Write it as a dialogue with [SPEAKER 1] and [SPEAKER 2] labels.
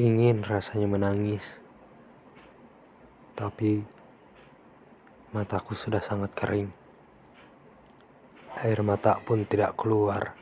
[SPEAKER 1] Ingin rasanya menangis, tapi mataku sudah sangat kering. Air mata pun tidak keluar.